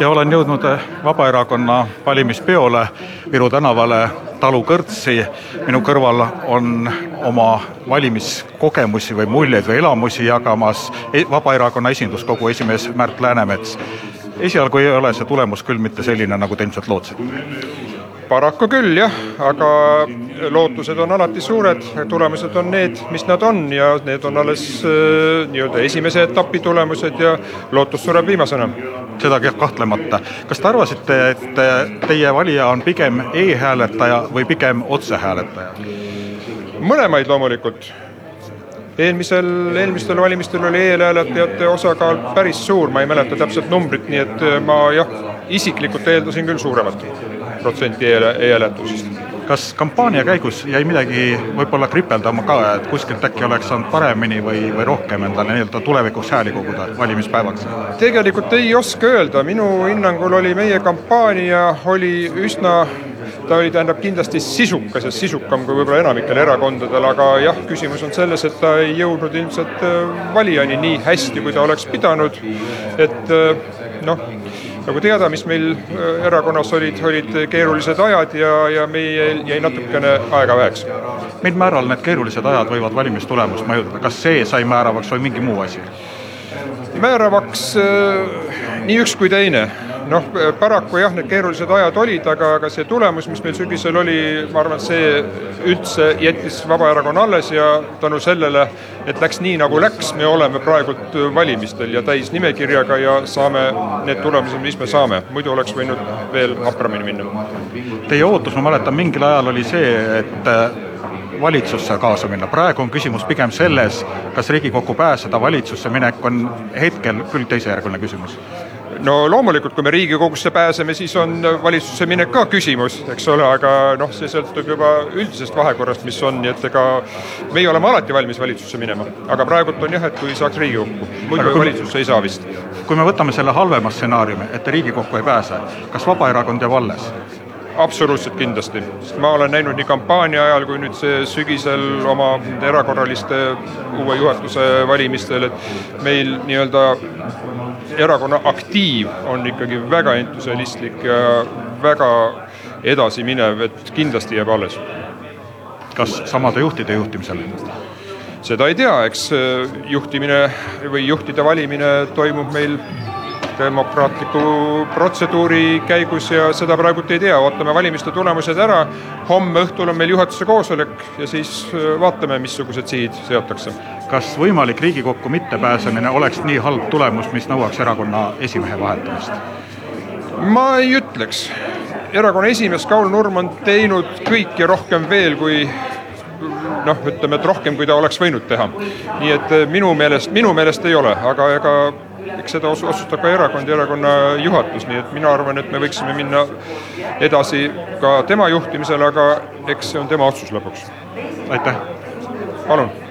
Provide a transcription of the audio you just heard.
ja olen jõudnud Vabaerakonna valimispeole Viru tänavale Talu kõrtsi. minu kõrval on oma valimiskogemusi või muljeid või elamusi jagamas e-, Vabaerakonna esinduskogu esimees Märt Läänemets. esialgu ei ole see tulemus küll mitte selline, nagu te ilmselt lootsite paraku küll jah, aga lootused on alati suured, tulemused on need, mis nad on ja need on alles äh, nii-öelda esimese etapi tulemused ja lootus sureb viimasena. seda kahtlemata. kas te arvasite, et teie valija on pigem e-hääletaja või pigem otsehääletaja? mõlemaid loomulikult eelmisel, eelmistel valimistel oli eelhääletajate osakaal päris suur, ma ei mäleta täpselt numbrit, nii et ma jah, isiklikult eeldasin küll suuremat protsenti e-hääletusest. kas kampaania käigus jäi midagi võib-olla kripeldama ka, et kuskilt äkki oleks saanud paremini või, või rohkem endale nii-öelda tulevikuks hääli koguda valimispäevaks? tegelikult ei oska öelda, minu hinnangul oli meie kampaania oli üsna ta oli, tähendab kindlasti sisukas ja sisukam kui võib-olla enamikel erakondadel, aga jah, küsimus on selles, et ta ei jõudnud ilmselt äh, valijani nii hästi, kui ta oleks pidanud. et äh, noh, nagu teada, mis meil äh, erakonnas olid, olid keerulised ajad ja, ja meil jäi natukene aega väheks. mil määral need keerulised ajad võivad valimistulemust mõjutada, kas see sai määravaks või mingi muu asi? määravaks äh, nii üks kui teine noh, paraku jah, need keerulised ajad olid, aga, aga see tulemus, mis meil sügisel oli, ma arvan, see üldse jättis Vabaerakonna alles ja tänu sellele, et läks nii, nagu läks, me oleme praegult valimistel ja täis nimekirjaga ja saame need tulemused, mis me saame, muidu oleks võinud veel hapramini minna. Teie ootus, ma mäletan, mingil ajal oli see, et äh, valitsusse kaasa minna, praegu on küsimus pigem selles, kas Riigikokku pääseda, valitsusse minek on hetkel küll teisejärguline küsimus no loomulikult, kui me Riigikogusse pääseme, siis on valitsusse minek ka küsimus, eks ole, aga noh, see sõltub juba üldisest vahekorrast, mis on, nii et ega meie oleme alati valmis valitsusse minema, aga praegult on jah, et kui saaks Riigikokku, muidu valitsusse ei saa vist. kui me võtame selle halvema stsenaariumi, et Riigikokku ei pääse, kas Vabaerakond jääb alles? Absoluutselt kindlasti, sest ma olen näinud nii kampaania ajal kui nüüd see sügisel oma erakorraliste uue juhatuse valimistel, et meil nii-öelda erakonna aktiiv on ikkagi väga entusialistlik ja väga edasiminev, et kindlasti jääb alles. kas samade juhtide juhtimisel? seda ei tea, eks juhtimine või juhtide valimine toimub meil demokraatliku protseduuri käigus ja seda praegult ei tea, ootame valimiste tulemused ära. homme õhtul on meil juhatuse koosolek ja siis äh, vaatame, missugused sihid seatakse. kas võimalik Riigikokku mittepääsemine oleks nii halb tulemus, mis nõuaks erakonna esimehe vahetamist? ma ei ütleks, erakonna esimees Kaul Nurm on teinud kõike rohkem veel, kui noh, ütleme, et rohkem, kui ta oleks võinud teha. nii et äh, minu meelest, minu meelest ei ole, aga ega eks seda otsustab ka erakond ja erakonna juhatus, nii et mina arvan, et me võiksime minna edasi ka tema juhtimisel, aga eks see on tema otsus lõpuks. aitäh! palun